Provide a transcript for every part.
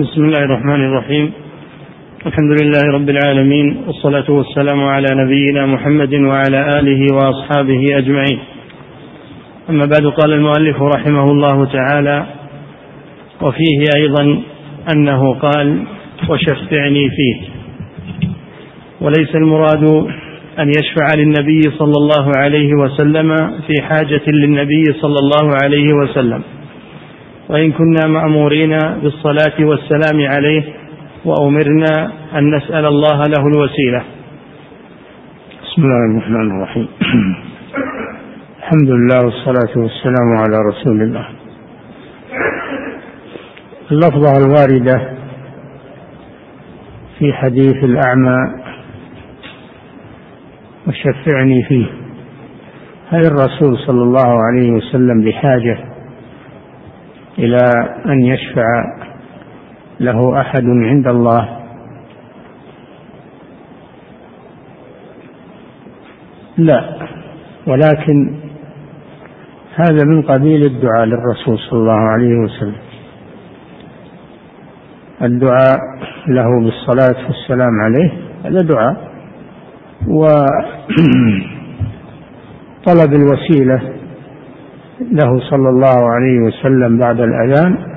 بسم الله الرحمن الرحيم. الحمد لله رب العالمين والصلاة والسلام على نبينا محمد وعلى آله وأصحابه أجمعين. أما بعد قال المؤلف رحمه الله تعالى وفيه أيضا أنه قال وشفعني فيه. وليس المراد أن يشفع للنبي صلى الله عليه وسلم في حاجة للنبي صلى الله عليه وسلم. وإن كنا مأمورين بالصلاة والسلام عليه وأمرنا أن نسأل الله له الوسيلة. بسم الله الرحمن الرحيم. الحمد لله والصلاة والسلام على رسول الله. اللفظة الواردة في حديث الأعمى وشفعني فيه. هل الرسول صلى الله عليه وسلم بحاجة إلى أن يشفع له أحد عند الله. لا ولكن هذا من قبيل الدعاء للرسول صلى الله عليه وسلم. الدعاء له بالصلاة والسلام عليه هذا دعاء. وطلب الوسيلة له صلى الله عليه وسلم بعد الأذان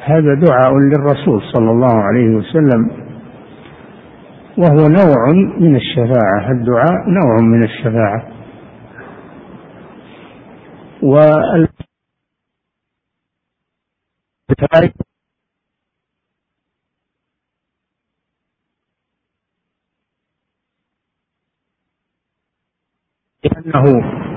هذا دعاء للرسول صلى الله عليه وسلم وهو نوع من الشفاعة الدعاء نوع من الشفاعة. وال لأنه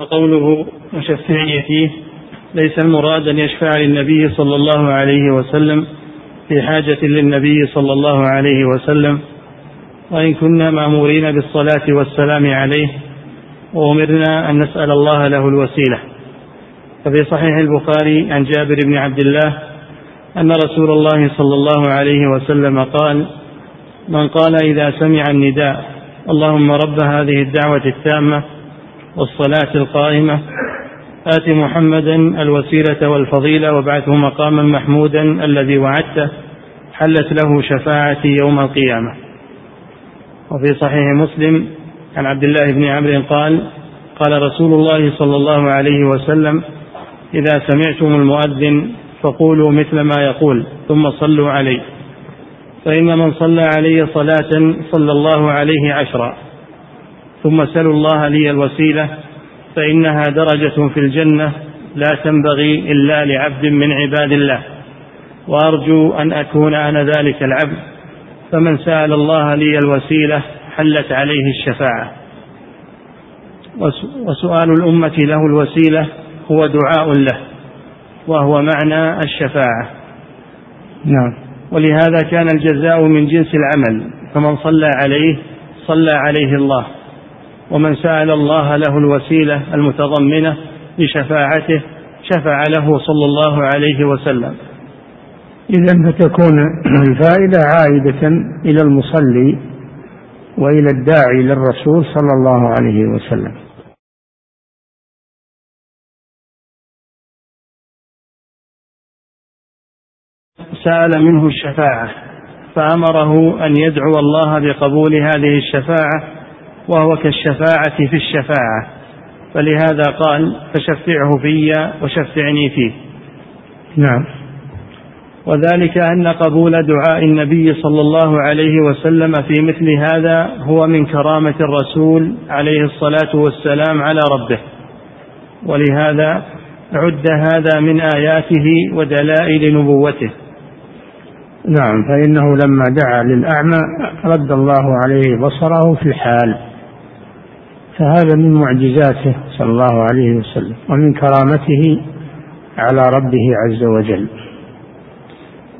وقوله وشفعني فيه ليس المراد أن يشفع للنبي صلى الله عليه وسلم في حاجة للنبي صلى الله عليه وسلم وإن كنا مأمورين بالصلاة والسلام عليه وأمرنا أن نسأل الله له الوسيلة. ففي صحيح البخاري عن جابر بن عبد الله أن رسول الله صلى الله عليه وسلم قال من قال إذا سمع النداء اللهم رب هذه الدعوة التامة والصلاة القائمة. آت محمدا الوسيلة والفضيلة وابعثه مقاما محمودا الذي وعدته. حلت له شفاعتي يوم القيامة. وفي صحيح مسلم عن عبد الله بن عمرو قال قال رسول الله صلى الله عليه وسلم إذا سمعتم المؤذن فقولوا مثل ما يقول ثم صلوا عليه. فإن من صلى علي صلاة صلى الله عليه عشرا. ثم سلوا الله لي الوسيلة فإنها درجة في الجنة لا تنبغي إلا لعبد من عباد الله. وأرجو أن أكون أنا ذلك العبد فمن سأل الله لي الوسيلة حلت عليه الشفاعة. وسؤال الأمة له الوسيلة هو دعاء له وهو معنى الشفاعة. نعم. ولهذا كان الجزاء من جنس العمل فمن صلى عليه صلى عليه الله. ومن سأل الله له الوسيلة المتضمنة لشفاعته شفع له صلى الله عليه وسلم. إذا فتكون الفائدة عائدة إلى المصلي وإلى الداعي للرسول صلى الله عليه وسلم. سأل منه الشفاعة فأمره أن يدعو الله بقبول هذه الشفاعة وهو كالشفاعة في الشفاعة. فلهذا قال فشفعه في وشفعني فيه نعم. وذلك أن قبول دعاء النبي صلى الله عليه وسلم في مثل هذا هو من كرامة الرسول عليه الصلاة والسلام على ربه. ولهذا عد هذا من آياته ودلائل نبوته. نعم فإنه لما دعا للأعمى رد الله عليه بصره في الحال. فهذا من معجزاته صلى الله عليه وسلم ومن كرامته على ربه عز وجل.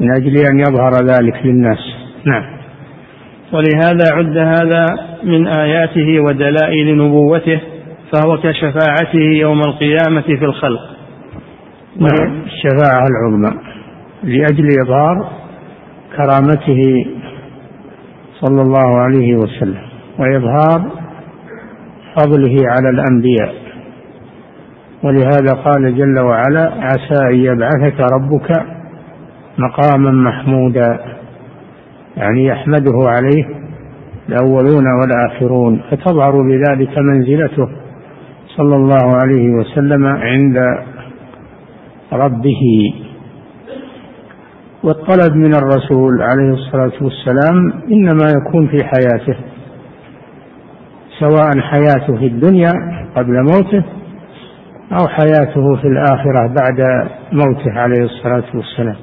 من أجل أن يظهر ذلك للناس. نعم. ولهذا عد هذا من آياته ودلائل نبوته فهو كشفاعته يوم القيامة في الخلق. نعم. الشفاعة العظمى لأجل إظهار كرامته صلى الله عليه وسلم وإظهار فضله على الأنبياء. ولهذا قال جل وعلا عسى أن يبعثك ربك مقاما محمودا. يعني يحمده عليه الأولون والآخرون. فتظهر بذلك منزلته صلى الله عليه وسلم عند ربه. والطلب من الرسول عليه الصلاة والسلام إنما يكون في حياته. سواء حياته في الدنيا قبل موته أو حياته في الآخرة بعد موته عليه الصلاة والسلام.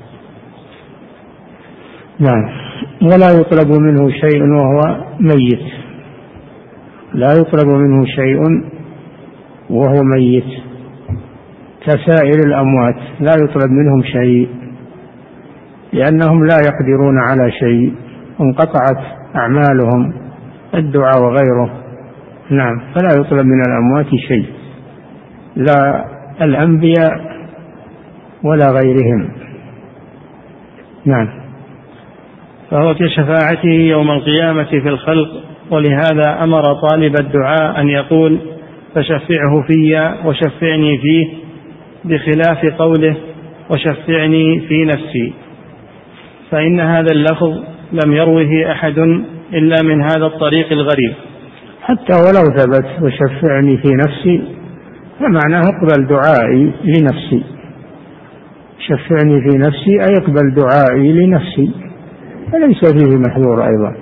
نعم. ولا يطلب منه شيء وهو ميت. لا يطلب منه شيء وهو ميت. كسائر الأموات لا يطلب منهم شيء لأنهم لا يقدرون على شيء. انقطعت أعمالهم الدعاء وغيره. نعم فلا يطلب من الأموات شيء لا الأنبياء ولا غيرهم. نعم. فهو كشفاعته يوم القيامة في الخلق ولهذا أمر طالب الدعاء أن يقول فشفعه في وشفعني فيه بخلاف قوله وشفعني في نفسي فإن هذا اللفظ لم يروه أحد إلا من هذا الطريق الغريب. حتى ولو ثبت وشفعني في نفسي فمعناه اقبل دعائي لنفسي. شفعني في نفسي أي اقبل دعائي لنفسي. فليس فيه محذور أيضا.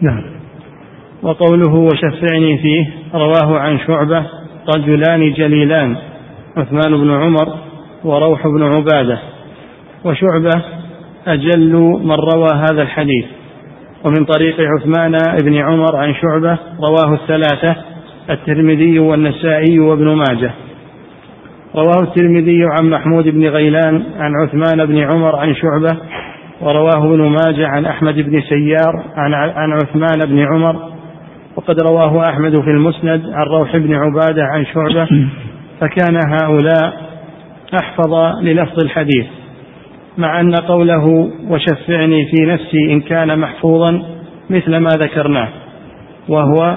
نعم. وقوله وشفعني فيه رواه عن شعبة رجلان جليلان عثمان بن عمر وروح بن عبادة. وشعبة أجل من روى هذا الحديث. ومن طريق عثمان بن عمر عن شعبة رواه الثلاثة الترمذي والنسائي وابن ماجه. رواه الترمذي عن محمود بن غيلان عن عثمان بن عمر عن شعبة ورواه ابن ماجه عن أحمد بن سيار عن, عن عثمان بن عمر. وقد رواه أحمد في المسند عن روح بن عبادة عن شعبة فكان هؤلاء أحفظ للفظ الحديث. مع أن قوله وشفعني في نفسي إن كان محفوظا مثل ما ذكرناه وهو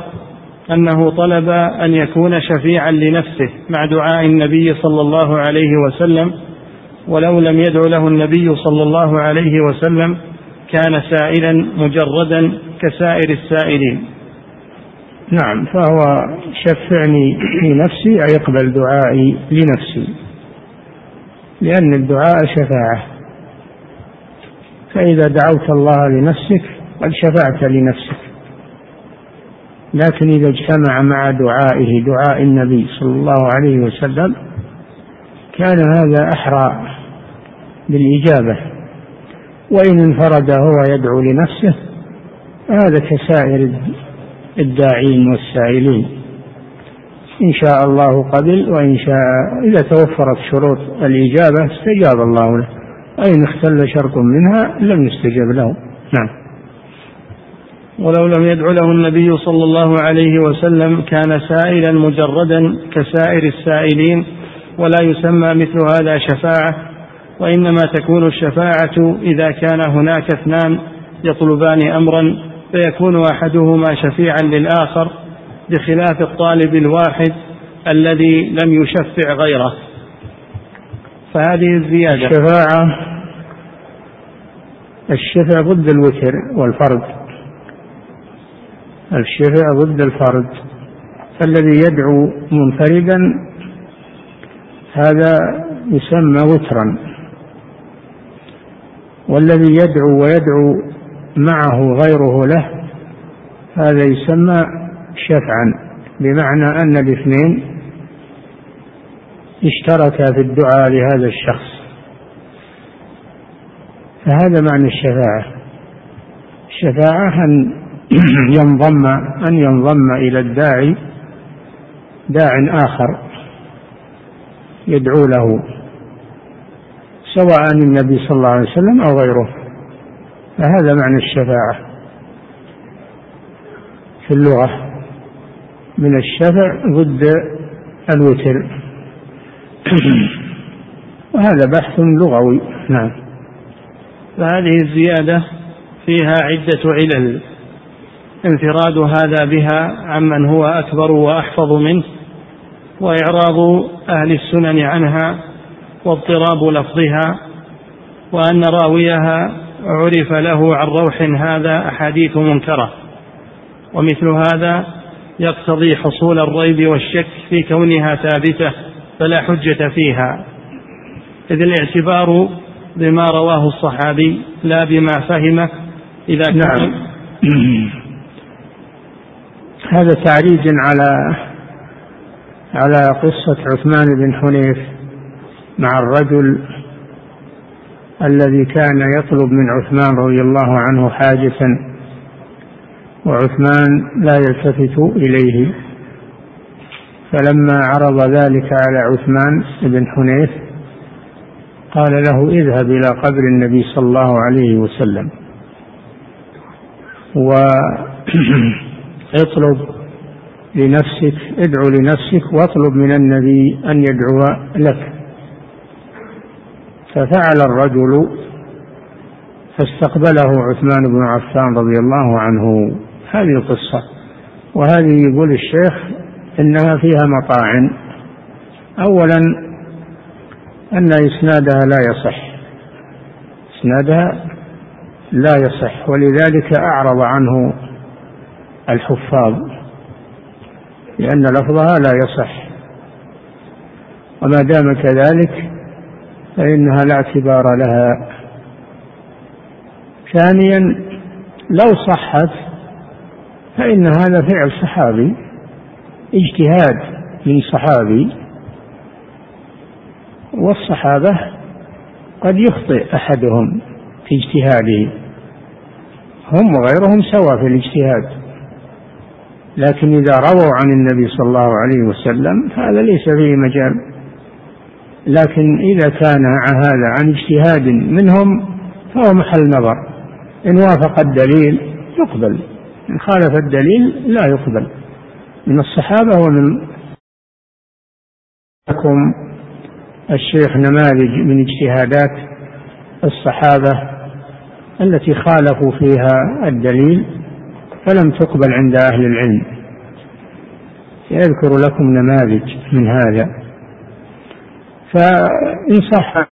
أنه طلب أن يكون شفيعا لنفسه مع دعاء النبي صلى الله عليه وسلم ولو لم يدع له النبي صلى الله عليه وسلم كان سائلا مجردا كسائر السائلين. نعم فهو شفعني في نفسي أي اقبل دعائي لنفسي لأن الدعاء شفاعة. فإذا دعوت الله لنفسك قد شفعت لنفسك. لكن إذا اجتمع مع دعائه دعاء النبي صلى الله عليه وسلم كان هذا أحرى بالإجابة. وإن انفرد هو يدعو لنفسه هذا كسائر الداعين والسائلين. إن شاء الله قبل وإن شاء إذا توفرت شروط الإجابة استجاب الله له. وإن اختل شرط منها لم يستجب له. نعم. ولو لم يدع له النبي صلى الله عليه وسلم كان سائلا مجردا كسائر السائلين ولا يسمى مثل هذا شفاعة وإنما تكون الشفاعة إذا كان هناك اثنان يطلبان أمرا فيكون أحدهما شفيعا للآخر بخلاف الطالب الواحد الذي لم يشفع غيره. فهذه الزيادة. الشفاعة الشفع ضد الوتر والفرد الشفع ضد الفرد فالذي يدعو منفردا هذا يسمى وترا. والذي يدعو ويدعو معه غيره له هذا يسمى شفعا. بمعنى أن الاثنين اشتركا في الدعاء لهذا الشخص. فهذا معنى الشفاعة. الشفاعة أن ينضم أن ينضم إلى الداعي داع آخر يدعو له سواء النبي صلى الله عليه وسلم أو غيره. فهذا معنى الشفاعة. في اللغة من الشفع ضد الوتر. وهذا بحث لغوي. نعم. فهذه الزيادة فيها عدة علل. انفراد هذا بها عمن هو أكبر وأحفظ منه وإعراض أهل السنن عنها واضطراب لفظها وأن راويها عرف له عن روح هذا أحاديث منكرة. ومثل هذا يقتضي حصول الريب والشك في كونها ثابتة فلا حجة فيها. إذ الاعتبار بما رواه الصحابي لا بما فهمه إذا كان نعم. هذا تعريج على على قصة عثمان بن حنيف مع الرجل الذي كان يطلب من عثمان رضي الله عنه حاجة وعثمان لا يلتفت إليه فلما عرض ذلك على عثمان بن حنيف قال له اذهب إلى قبر النبي صلى الله عليه وسلم. واطلب لنفسك ادعو لنفسك واطلب من النبي أن يدعو لك. ففعل الرجل فاستقبله عثمان بن عفان رضي الله عنه. هذه القصة. وهذه يقول الشيخ إنها فيها مطاعن أولا أن إسنادها لا يصح. إسنادها لا يصح ولذلك أعرض عنه الحفاظ لأن لفظها لا يصح. وما دام كذلك فإنها لا اعتبار لها. ثانيا لو صحت فإن هذا فعل صحابي اجتهاد من صحابي والصحابة قد يخطئ أحدهم في اجتهاده. هم وغيرهم سواء في الاجتهاد. لكن إذا رووا عن النبي صلى الله عليه وسلم فهذا ليس فيه مجال. لكن إذا كان هذا عن اجتهاد منهم فهو محل نظر. إن وافق الدليل يقبل. إن خالف الدليل لا يقبل. من الصحابة ومن لكم الشيخ نماذج من اجتهادات الصحابة التي خالفوا فيها الدليل فلم تقبل عند أهل العلم. يذكر لكم نماذج من هذا. فإن صح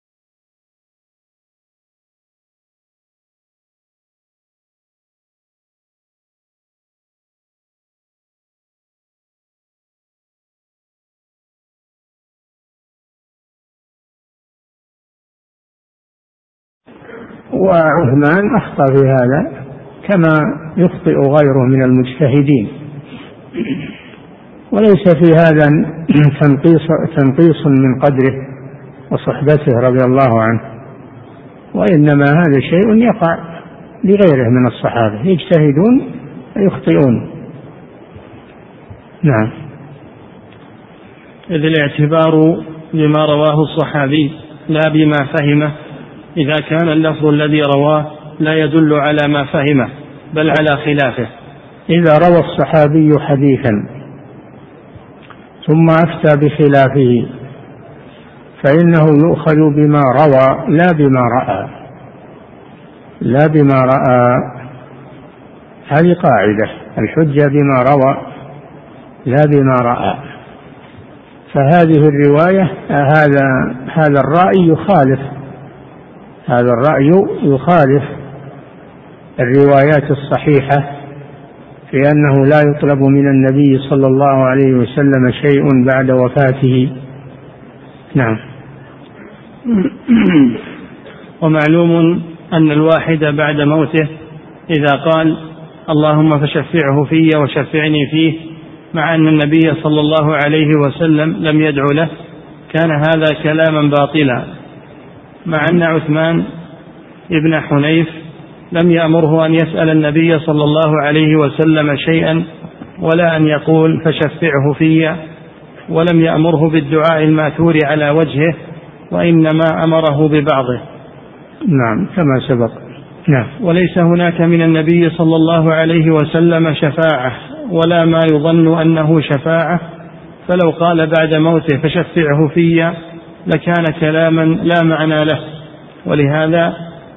وعثمان أخطأ في هذا كما يخطئ غيره من المجتهدين. وليس في هذا تنقيص تنقيص من قدره وصحبته رضي الله عنه وإنما هذا شيء يقع لغيره من الصحابة يجتهدون ويخطئون. نعم. إذ الاعتبار بما رواه الصحابي لا بما فهمه إذا كان اللفظ الذي رواه لا يدل على ما فهمه بل على خلافه. إذا روى الصحابي حديثا ثم أفتى بخلافه فإنه يؤخذ بما روى لا بما رأى. لا بما رأى هذه قاعدة الحجة بما روى لا بما رأى. فهذه الرواية هذا هذا الرأي يخالف هذا الرأي يخالف الروايات الصحيحة في أنه لا يطلب من النبي صلى الله عليه وسلم شيء بعد وفاته. نعم. ومعلوم أن الواحد بعد موته إذا قال اللهم فشفعه في وشفعني فيه مع أن النبي صلى الله عليه وسلم لم يدع له لكان هذا كلاما باطلا. مع أن عثمان ابن حنيف لم يأمره أن يسأل النبي صلى الله عليه وسلم شيئا ولا أن يقول فشفعه في ولم يأمره بالدعاء الماثور على وجهه وإنما أمره ببعضه. نعم كما سبق. نعم. وليس هناك من النبي صلى الله عليه وسلم شفاعة ولا ما يظن أنه شفاعة. فلو قال بعد موته فشفعه في لكان كلاما لا معنى له ولهذا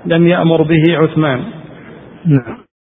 لم يأمر به عثمان. نعم.